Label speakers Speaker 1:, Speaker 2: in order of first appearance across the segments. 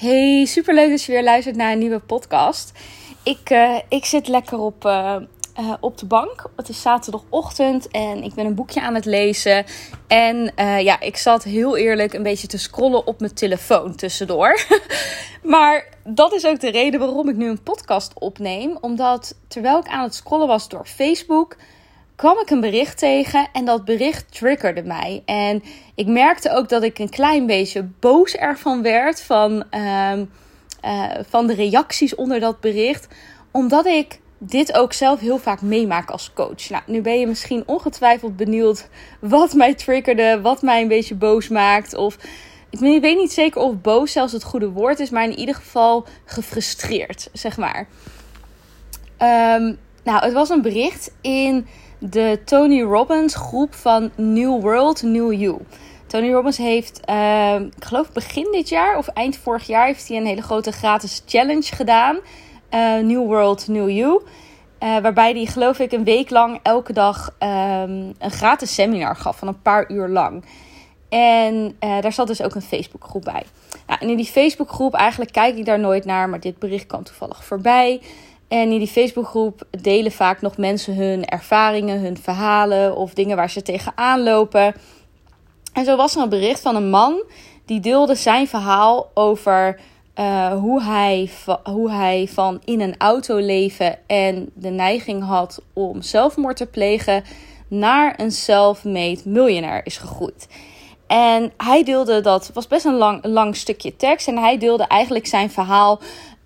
Speaker 1: Hey, superleuk dat je weer luistert naar een nieuwe podcast. Ik, uh, ik zit lekker op, uh, uh, op de bank. Het is zaterdagochtend en ik ben een boekje aan het lezen. En ja, ik zat heel eerlijk een beetje te scrollen op mijn telefoon tussendoor. maar dat is ook de reden waarom ik nu een podcast opneem. Omdat terwijl ik aan het scrollen was door Facebook kwam ik een bericht tegen en dat bericht triggerde mij. En ik merkte ook dat ik een klein beetje boos ervan werd van, uh, uh, van de reacties onder dat bericht. Omdat ik dit ook zelf heel vaak meemaak als coach. Nou, nu ben je misschien ongetwijfeld benieuwd wat mij triggerde, wat mij een beetje boos maakt. Of ik weet niet zeker of boos zelfs het goede woord is, maar in ieder geval gefrustreerd, zeg maar. Um, nou, het was een bericht in de Tony Robbins groep van New World, New You. Tony Robbins heeft, uh, ik geloof begin dit jaar of eind vorig jaar, heeft hij een hele grote gratis challenge gedaan. Uh, New World, New You. Uh, waarbij hij, geloof ik, een week lang elke dag um, een gratis seminar gaf van een paar uur lang. En uh, daar zat dus ook een Facebookgroep bij. Nou, en in die Facebookgroep, eigenlijk kijk ik daar nooit naar, maar dit bericht kwam toevallig voorbij. En in die Facebookgroep delen vaak nog mensen hun ervaringen, hun verhalen of dingen waar ze tegenaan lopen. En zo was er een bericht van een man die deelde zijn verhaal over uh, hoe, hij, hoe hij van in een auto leven en de neiging had om zelfmoord te plegen naar een self-made miljonair is gegroeid. En hij deelde dat, was best een lang, lang stukje tekst. En hij deelde eigenlijk zijn verhaal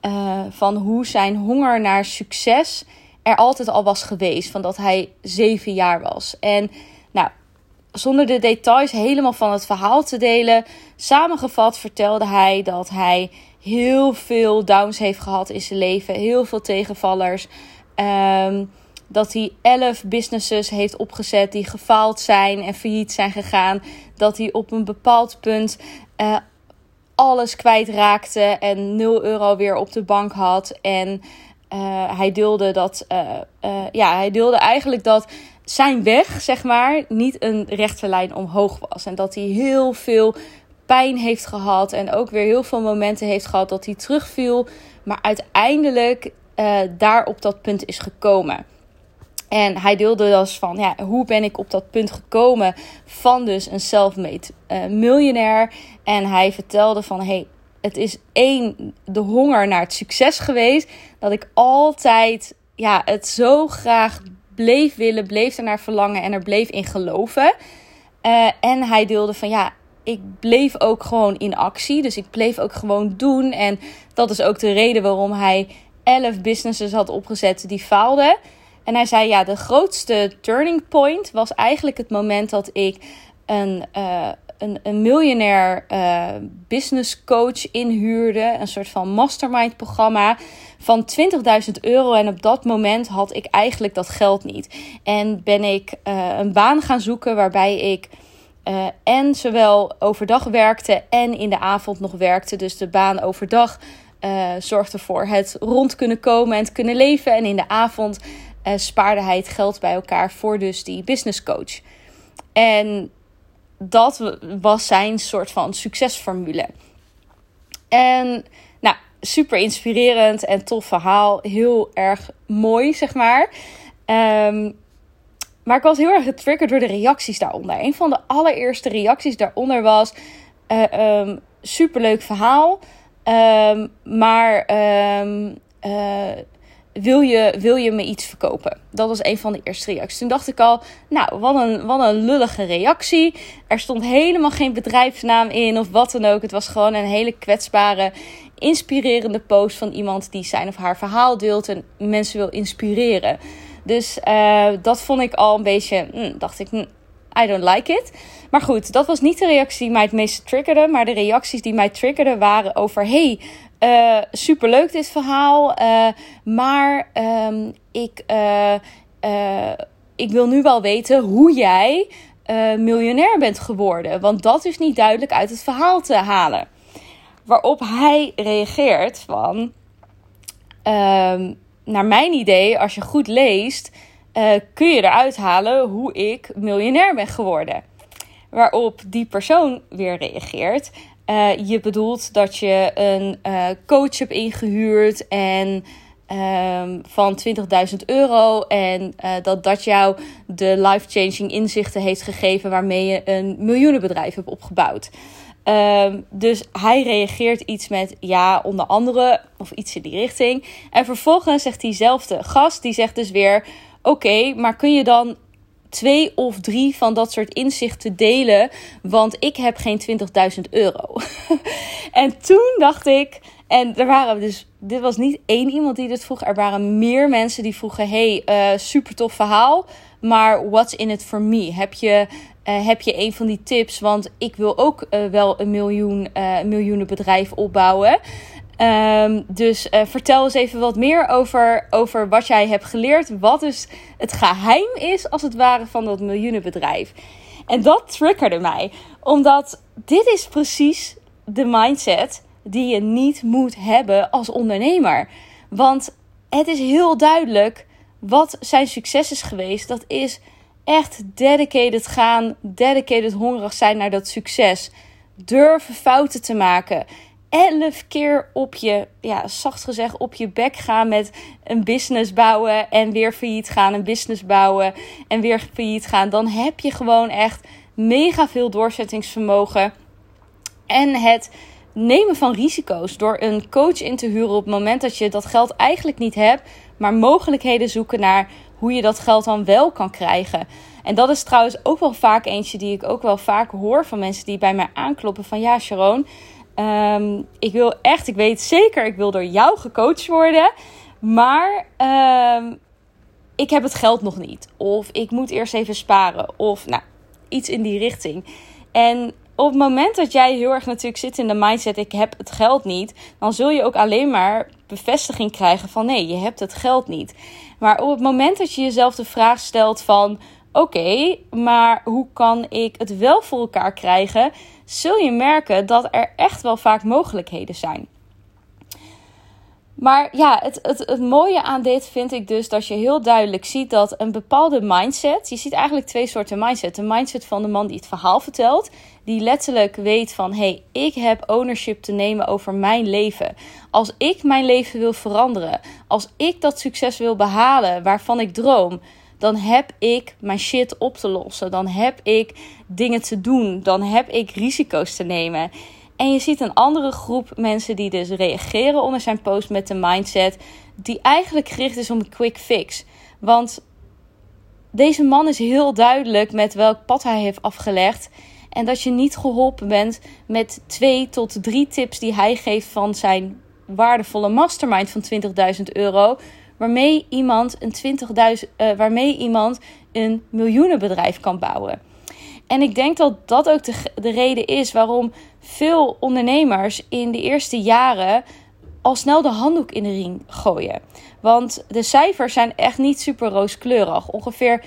Speaker 1: uh, van hoe zijn honger naar succes er altijd al was geweest. Van dat hij zeven jaar was. En nou, zonder de details helemaal van het verhaal te delen. Samengevat vertelde hij dat hij heel veel downs heeft gehad in zijn leven. Heel veel tegenvallers. Um, dat hij elf businesses heeft opgezet die gefaald zijn en failliet zijn gegaan. Dat hij op een bepaald punt uh, alles kwijtraakte en 0 euro weer op de bank had. En uh, hij deelde dat, uh, uh, ja, hij deelde eigenlijk dat zijn weg, zeg maar, niet een rechte lijn omhoog was. En dat hij heel veel pijn heeft gehad en ook weer heel veel momenten heeft gehad dat hij terugviel. Maar uiteindelijk daar op dat punt is gekomen. En hij deelde dus van, ja, hoe ben ik op dat punt gekomen van dus een self-made uh, miljonair. En hij vertelde van, hey, het is één, de honger naar het succes geweest. Dat ik altijd, ja, het zo graag bleef willen, bleef ernaar verlangen en er bleef in geloven. Uh, en hij deelde van, ja, ik bleef ook gewoon in actie. Dus ik bleef ook gewoon doen. En dat is ook de reden waarom hij elf businesses had opgezet die faalden. En hij zei, ja, de grootste turning point was eigenlijk het moment dat ik een, uh, een, een miljonair uh, business coach inhuurde. Een soort van mastermind programma van 20.000 euro. En op dat moment had ik eigenlijk dat geld niet. En ben ik uh, een baan gaan zoeken waarbij ik... En zowel overdag werkte en in de avond nog werkte. Dus de baan overdag zorgde voor het rond kunnen komen en het kunnen leven. En in de avond uh, spaarde hij geld bij elkaar voor dus die business coach. En dat was zijn soort van succesformule. En nou, super inspirerend en tof verhaal. Heel erg mooi, zeg maar. Um, maar ik was heel erg getriggerd door de reacties daaronder. Een van de allereerste reacties daaronder was: uh, um, superleuk verhaal. Um, maar uh, wil je, wil je me iets verkopen? Dat was een van de eerste reacties. Toen dacht ik al, nou, wat een, wat een lullige reactie. Er stond helemaal geen bedrijfsnaam in of wat dan ook. Het was gewoon een hele kwetsbare, inspirerende post van iemand die zijn of haar verhaal deelt en mensen wil inspireren. Dus uh, dat vond ik al een beetje, hm, dacht ik, hm, I don't like it. Maar goed, dat was niet de reactie die mij het meeste triggerde. Maar de reacties die mij triggerden waren over: hey, uh, superleuk dit verhaal. Uh, maar um, ik, uh, ik wil nu wel weten hoe jij miljonair bent geworden. Want dat is niet duidelijk uit het verhaal te halen. Waarop hij reageert van... Um, naar mijn idee, als je goed leest... kun je eruit halen hoe ik miljonair ben geworden. Waarop die persoon weer reageert. uh, je bedoelt dat je een uh, coach hebt ingehuurd en um, van 20.000 euro. En dat dat jou de life-changing inzichten heeft gegeven waarmee je een miljoenenbedrijf hebt opgebouwd. Um, dus hij reageert iets met ja, onder andere, of iets in die richting. En vervolgens zegt diezelfde gast, die zegt dus weer: Oké, maar kun je dan twee of drie van dat soort inzichten delen? Want ik heb geen 20.000 euro. en toen dacht ik. En er waren dus, dit was niet één iemand die dit vroeg. Er waren meer mensen die vroegen: Hey, uh, super tof verhaal. Maar what's in it for me? Heb je, uh, heb je een van die tips? Want ik wil ook uh, wel een miljoen, miljoenenbedrijf opbouwen. Um, dus uh, vertel eens even wat meer over, over wat jij hebt geleerd. Wat dus het geheim is, als het ware, van dat miljoenenbedrijf. En dat triggerde mij. Omdat dit is precies de mindset die je niet moet hebben als ondernemer. Want het is heel duidelijk wat zijn succes is geweest. Dat is echt dedicated gaan, dedicated hongerig zijn naar dat succes. Durven fouten te maken elf keer op je, ja, zacht gezegd, op je bek gaan met een business bouwen en weer failliet gaan, een business bouwen en weer failliet gaan, dan heb je gewoon echt mega veel doorzettingsvermogen. En het nemen van risico's door een coach in te huren op het moment dat je dat geld eigenlijk niet hebt, maar mogelijkheden zoeken naar hoe je dat geld dan wel kan krijgen. En dat is trouwens ook wel vaak eentje die ik ook wel vaak hoor van mensen die bij mij aankloppen van ja, Sharon, Um, ik wil echt, ik weet zeker, ik wil door jou gecoacht worden. Maar um, ik heb het geld nog niet. Of ik moet eerst even sparen. Of nou, iets in die richting. En op het moment dat jij heel erg natuurlijk zit in de mindset: ik heb het geld niet, dan zul je ook alleen maar bevestiging krijgen van nee, je hebt het geld niet. Maar op het moment dat je jezelf de vraag stelt van oké, maar hoe kan ik het wel voor elkaar krijgen? Zul je merken dat er echt wel vaak mogelijkheden zijn. Maar ja, het, het, het mooie aan dit vind ik dus dat je heel duidelijk ziet dat een bepaalde mindset. Je ziet eigenlijk twee soorten mindset. De mindset van de man die het verhaal vertelt. Die letterlijk weet van hé, hey, ik heb ownership te nemen over mijn leven. Als ik mijn leven wil veranderen. Als ik dat succes wil behalen waarvan ik droom dan heb ik mijn shit op te lossen. Dan heb ik dingen te doen. Dan heb ik risico's te nemen. En je ziet een andere groep mensen die dus reageren onder zijn post met de mindset die eigenlijk gericht is om een quick fix. Want deze man is heel duidelijk met welk pad hij heeft afgelegd. En dat je niet geholpen bent met twee tot drie tips die hij geeft van zijn waardevolle mastermind van 20.000 euro waarmee iemand een 20.000, uh, eh, waarmee iemand een miljoenenbedrijf kan bouwen. En ik denk dat dat ook de, de reden is waarom veel ondernemers in de eerste jaren al snel de handdoek in de ring gooien. Want de cijfers zijn echt niet super rooskleurig. Ongeveer 60%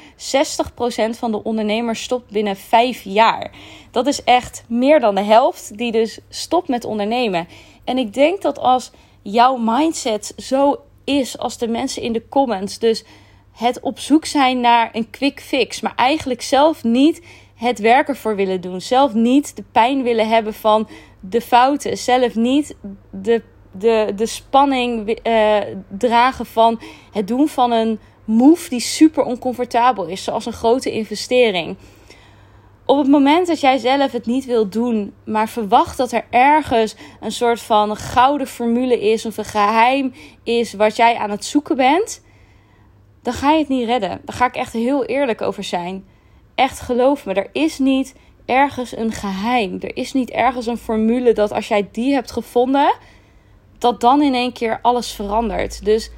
Speaker 1: van de ondernemers stopt binnen 5 jaar. Dat is echt meer dan de helft die dus stopt met ondernemen. En ik denk dat als jouw mindset zo is als de mensen in de comments. Dus het op zoek zijn naar een quick fix, maar eigenlijk zelf niet het werken voor willen doen. Zelf niet de pijn willen hebben van de fouten. Zelf niet de, de, de spanning uh, dragen van het doen van een move die super oncomfortabel is, zoals een grote investering op het moment dat jij zelf het niet wilt doen, maar verwacht dat er ergens een soort van gouden formule is of een geheim is wat jij aan het zoeken bent, dan ga je het niet redden. Daar ga ik echt heel eerlijk over zijn. Echt geloof me, er is niet ergens een geheim. Er is niet ergens een formule dat als jij die hebt gevonden, dat dan in één keer alles verandert. Dus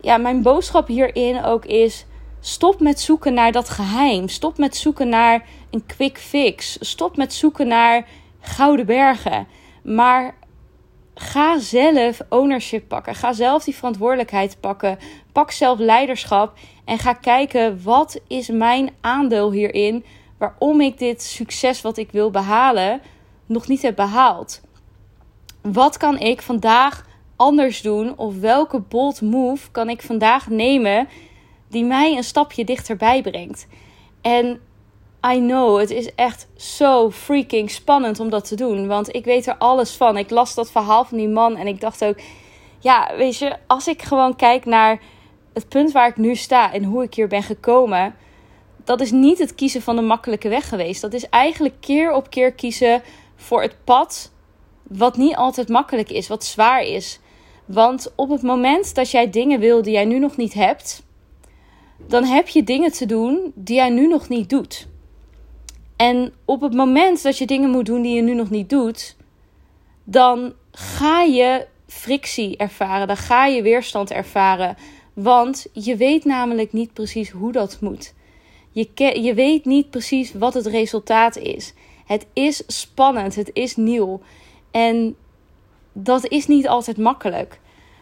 Speaker 1: ja, mijn boodschap hierin ook is Stop met zoeken naar dat geheim. Stop met zoeken naar een quick fix. Stop met zoeken naar gouden bergen. Maar ga zelf ownership pakken. Ga zelf die verantwoordelijkheid pakken. Pak zelf leiderschap en ga kijken wat is mijn aandeel hierin waarom ik dit succes wat ik wil behalen nog niet heb behaald. Wat kan ik vandaag anders doen of welke bold move kan ik vandaag nemen die mij een stapje dichterbij brengt. En I know, het is echt zo freaking spannend om dat te doen. Want ik weet er alles van. Ik las dat verhaal van die man en ik dacht ook... Ja, weet je, als ik gewoon kijk naar het punt waar ik nu sta en hoe ik hier ben gekomen... Dat is niet het kiezen van de makkelijke weg geweest. Dat is eigenlijk keer op keer kiezen voor het pad wat niet altijd makkelijk is, wat zwaar is. Want op het moment dat jij dingen wil die jij nu nog niet hebt, dan heb je dingen te doen die jij nu nog niet doet. En op het moment dat je dingen moet doen die je nu nog niet doet, dan ga je frictie ervaren, dan ga je weerstand ervaren. Want je weet namelijk niet precies hoe dat moet. Je, je weet niet precies wat het resultaat is. Het is spannend, het is nieuw. En dat is niet altijd makkelijk.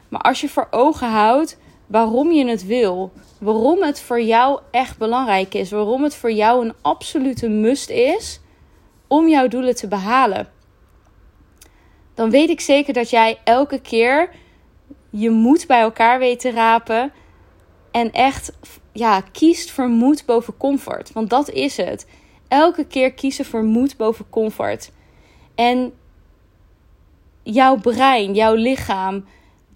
Speaker 1: Maar als je voor ogen houdt waarom je het wil, waarom het voor jou echt belangrijk is, waarom het voor jou een absolute must is om jouw doelen te behalen, dan weet ik zeker dat jij elke keer je moed bij elkaar weet te rapen en echt ja, kiest voor moed boven comfort. Want dat is het. Elke keer kiezen voor moed boven comfort. En jouw brein, jouw lichaam,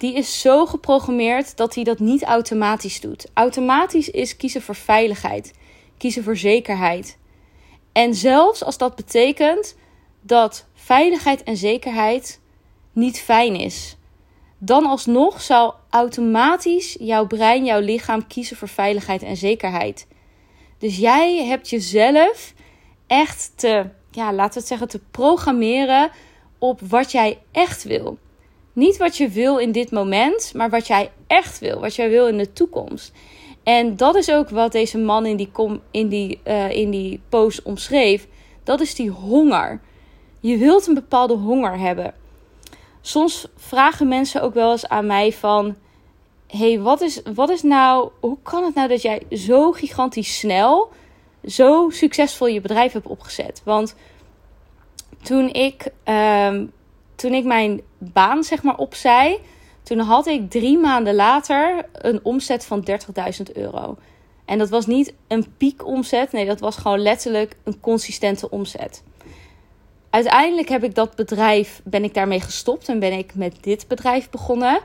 Speaker 1: die is zo geprogrammeerd dat hij dat niet automatisch doet. Automatisch is kiezen voor veiligheid, kiezen voor zekerheid. En zelfs als dat betekent dat veiligheid en zekerheid niet fijn is, dan alsnog zal automatisch jouw brein, jouw lichaam kiezen voor veiligheid en zekerheid. Dus jij hebt jezelf echt te, ja, laten we het zeggen, te programmeren op wat jij echt wil. Niet wat je wil in dit moment, maar wat jij echt wil, wat jij wil in de toekomst. En dat is ook wat deze man in die, in die, uh, in die post omschreef. Dat is die honger. Je wilt een bepaalde honger hebben. Soms vragen mensen ook wel eens aan mij van... hey, wat is, wat is nou... Hoe kan het nou dat jij zo gigantisch snel... zo succesvol je bedrijf hebt opgezet? Want toen ik, um, toen ik mijn baan zeg maar opzij, toen had ik drie maanden later een omzet van 30.000 euro. En dat was niet een piekomzet, nee, dat was gewoon letterlijk een consistente omzet. Uiteindelijk heb ik dat bedrijf, ben ik daarmee gestopt en ben ik met dit bedrijf begonnen.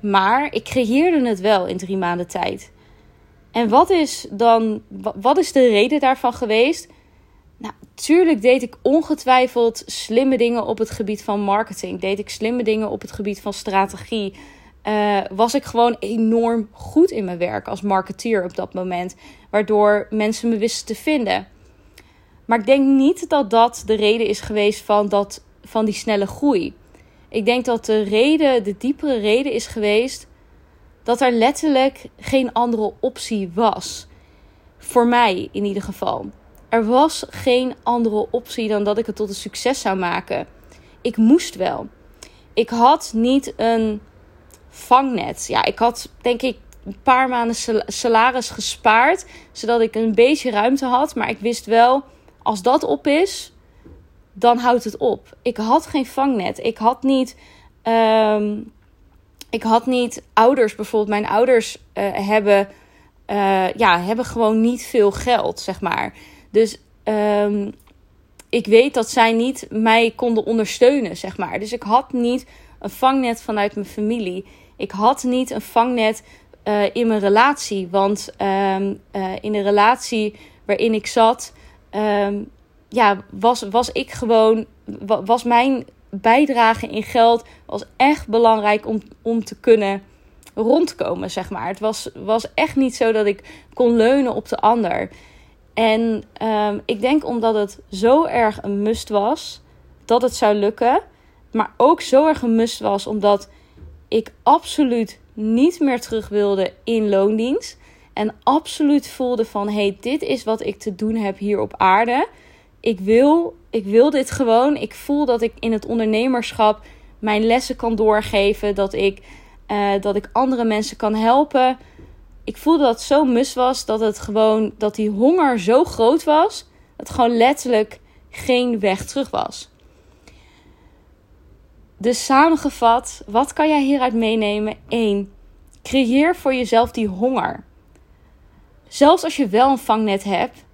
Speaker 1: Maar ik creëerde het wel in drie maanden tijd. En wat is dan, wat is de reden daarvan geweest? Nou, deed ik ongetwijfeld slimme dingen op het gebied van marketing. Deed ik slimme dingen op het gebied van strategie. Uh, was ik gewoon enorm goed in mijn werk als marketeer op dat moment. Waardoor mensen me wisten te vinden. Maar ik denk niet dat dat de reden is geweest van, dat, van die snelle groei. Ik denk dat de reden, de diepere reden is geweest dat er letterlijk geen andere optie was. Voor mij in ieder geval. Er was geen andere optie dan dat ik het tot een succes zou maken. Ik moest wel. Ik had niet een vangnet. Ja, ik had denk ik een paar maanden salaris gespaard, zodat ik een beetje ruimte had. Maar ik wist wel, als dat op is, dan houdt het op. Ik had geen vangnet. Ik had niet. Um, ik had niet ouders, bijvoorbeeld mijn ouders uh, hebben, uh, ja, hebben gewoon niet veel geld, zeg maar. Dus um, ik weet dat zij niet mij konden ondersteunen, zeg maar. Dus ik had niet een vangnet vanuit mijn familie. Ik had niet een vangnet uh, in mijn relatie. Want um, uh, in de relatie waarin ik zat, um, ja, was, was ik gewoon, was mijn bijdrage in geld was echt belangrijk om, om te kunnen rondkomen, zeg maar. Het was, was echt niet zo dat ik kon leunen op de ander. En um, ik denk omdat het zo erg een must was dat het zou lukken. Maar ook zo erg een must was omdat ik absoluut niet meer terug wilde in loondienst. En absoluut voelde van hey, dit is wat ik te doen heb hier op aarde. Ik wil, ik wil dit gewoon. Ik voel dat ik in het ondernemerschap mijn lessen kan doorgeven. Dat ik, uh, dat ik andere mensen kan helpen ik voelde dat het zo mus was dat het gewoon dat die honger zo groot was dat gewoon letterlijk geen weg terug was. Dus samengevat, wat kan jij hieruit meenemen? 1. Creëer voor jezelf die honger. Zelfs als je wel een vangnet hebt,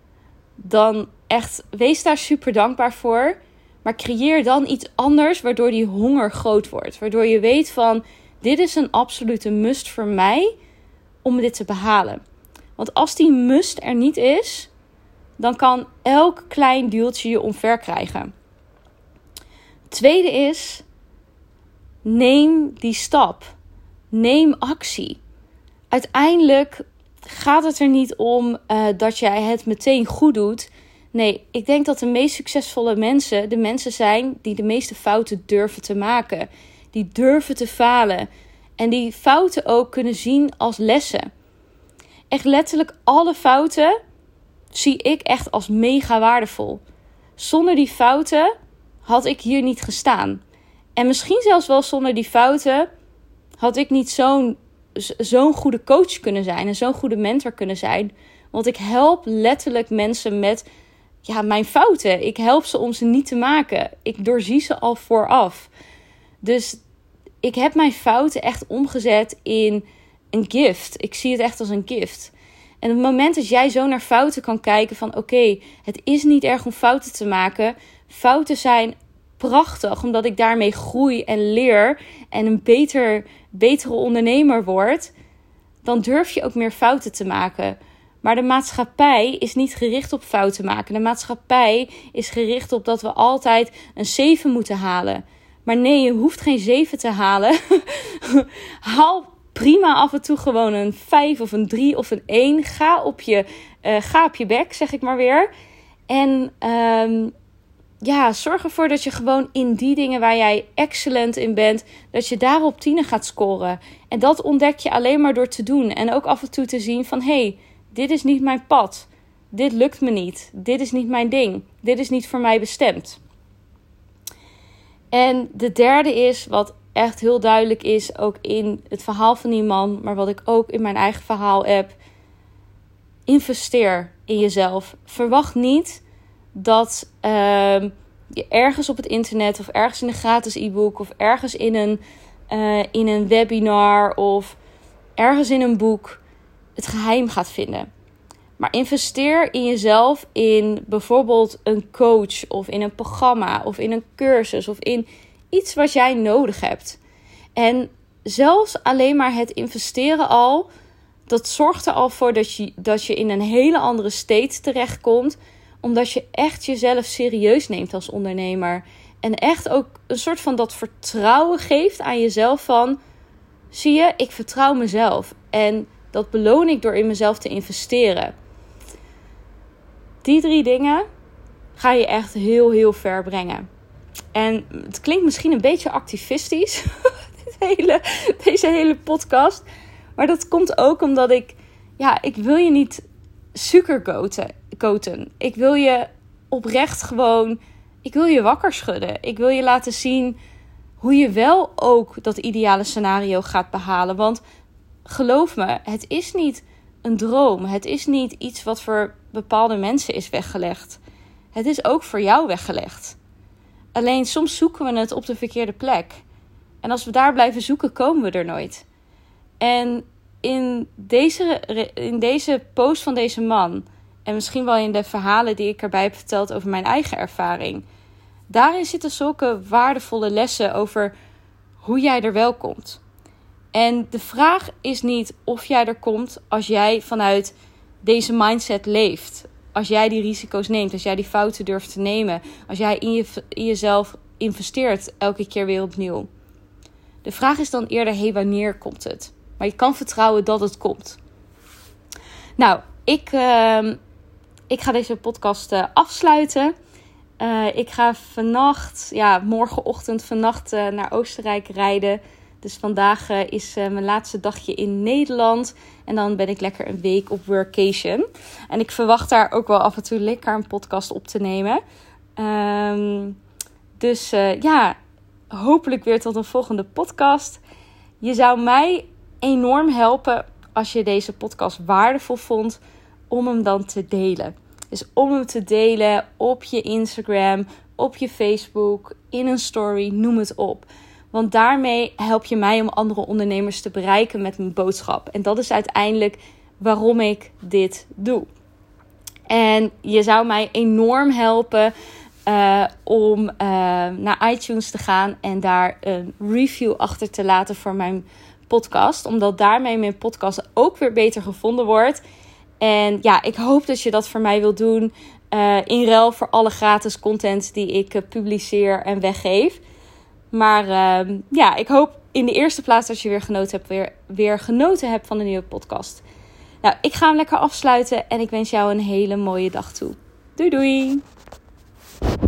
Speaker 1: dan echt, wees daar super dankbaar voor. Maar creëer dan iets anders waardoor die honger groot wordt. Waardoor je weet van, dit is een absolute must voor mij om dit te behalen. Want als die must er niet is, dan kan elk klein duwtje je omver krijgen. Tweede is, neem die stap. Neem actie. Uiteindelijk gaat het er niet om uh, dat jij het meteen goed doet. Nee, ik denk dat de meest succesvolle mensen de mensen zijn die de meeste fouten durven te maken. Die durven te falen. En die fouten ook kunnen zien als lessen. Echt letterlijk alle fouten zie ik echt als mega waardevol. Zonder die fouten had ik hier niet gestaan. En misschien zelfs wel zonder die fouten had ik niet zo'n zo'n goede coach kunnen zijn en zo'n goede mentor kunnen zijn. Want ik help letterlijk mensen met ja, mijn fouten. Ik help ze om ze niet te maken. Ik doorzie ze al vooraf. Dus ik heb mijn fouten echt omgezet in een gift. Ik zie het echt als een gift. En het moment dat jij zo naar fouten kan kijken van oké, het is niet erg om fouten te maken. Fouten zijn prachtig, omdat ik daarmee groei en leer en een beter, betere ondernemer word. Dan durf je ook meer fouten te maken. Maar de maatschappij is niet gericht op fouten maken. De maatschappij is gericht op dat we altijd een 7 moeten halen. Maar nee, je hoeft geen 7 te halen. Haal prima af en toe gewoon een 5 of een 3 of een 1. Ga op je, uh, bek, zeg ik maar weer. En um, ja, zorg ervoor dat je gewoon in die dingen waar jij excellent in bent, dat je daarop tienen gaat scoren. En dat ontdek je alleen maar door te doen. En ook af en toe te zien van, hé, hey, dit is niet mijn pad. Dit lukt me niet. Dit is niet mijn ding. Dit is niet voor mij bestemd. En de derde is, wat echt heel duidelijk is, ook in het verhaal van die man, maar wat ik ook in mijn eigen verhaal heb. Investeer in jezelf. Verwacht niet dat uh, je ergens op het internet of ergens in een gratis e-book of ergens in een, uh, in een webinar of ergens in een boek het geheim gaat vinden. Maar investeer in jezelf in bijvoorbeeld een coach of in een programma of in een cursus of in iets wat jij nodig hebt. En zelfs alleen maar het investeren al, dat zorgt er al voor dat je, dat je in een hele andere state terechtkomt. Omdat je echt jezelf serieus neemt als ondernemer. En echt ook een soort van dat vertrouwen geeft aan jezelf van... Zie je, ik vertrouw mezelf. En dat beloon ik door in mezelf te investeren. Die drie dingen ga je echt heel, heel ver brengen. En het klinkt misschien een beetje activistisch, dit hele, deze hele podcast. Maar dat komt ook omdat ik, ja, ik wil je niet suikercoaten. Ik wil je oprecht gewoon, ik wil je wakker schudden. Ik wil je laten zien hoe je wel ook dat ideale scenario gaat behalen. Want geloof me, het is niet een droom. Het is niet iets wat voor bepaalde mensen is weggelegd. Het is ook voor jou weggelegd. Alleen soms zoeken we het op de verkeerde plek. En als we daar blijven zoeken, komen we er nooit. En in deze, in deze post van deze man, en misschien wel in de verhalen die ik erbij heb verteld over mijn eigen ervaring, daarin zitten zulke waardevolle lessen over hoe jij er wel komt. En de vraag is niet of jij er komt als jij vanuit deze mindset leeft. Als jij die risico's neemt, als jij die fouten durft te nemen, als jij in, je, in jezelf investeert elke keer weer opnieuw. De vraag is dan eerder: hey, wanneer komt het? Maar je kan vertrouwen dat het komt. Nou, ik, uh, ik ga deze podcast uh, afsluiten. Uh, ik ga vannacht, ja, morgenochtend vannacht uh, naar Oostenrijk rijden. Dus vandaag uh, is uh, mijn laatste dagje in Nederland. En dan ben ik lekker een week op workation. En ik verwacht daar ook wel af en toe lekker een podcast op te nemen. Um, dus uh, ja, hopelijk weer tot een volgende podcast. Je zou mij enorm helpen als je deze podcast waardevol vond om hem dan te delen. Dus om hem te delen op je Instagram, op je Facebook, in een story, noem het op. Want daarmee help je mij om andere ondernemers te bereiken met mijn boodschap. En dat is uiteindelijk waarom ik dit doe. En je zou mij enorm helpen uh, om uh, naar iTunes te gaan en daar een review achter te laten voor mijn podcast. Omdat daarmee mijn podcast ook weer beter gevonden wordt. En ja, ik hoop dat je dat voor mij wilt doen. Uh, in ruil voor alle gratis content die ik publiceer en weggeef. Maar ehm, ja, ik hoop in de eerste plaats dat je weer genoten hebt, weer, weer genoten hebt van de nieuwe podcast. Nou, ik ga hem lekker afsluiten en ik wens jou een hele mooie dag toe. Doei doei!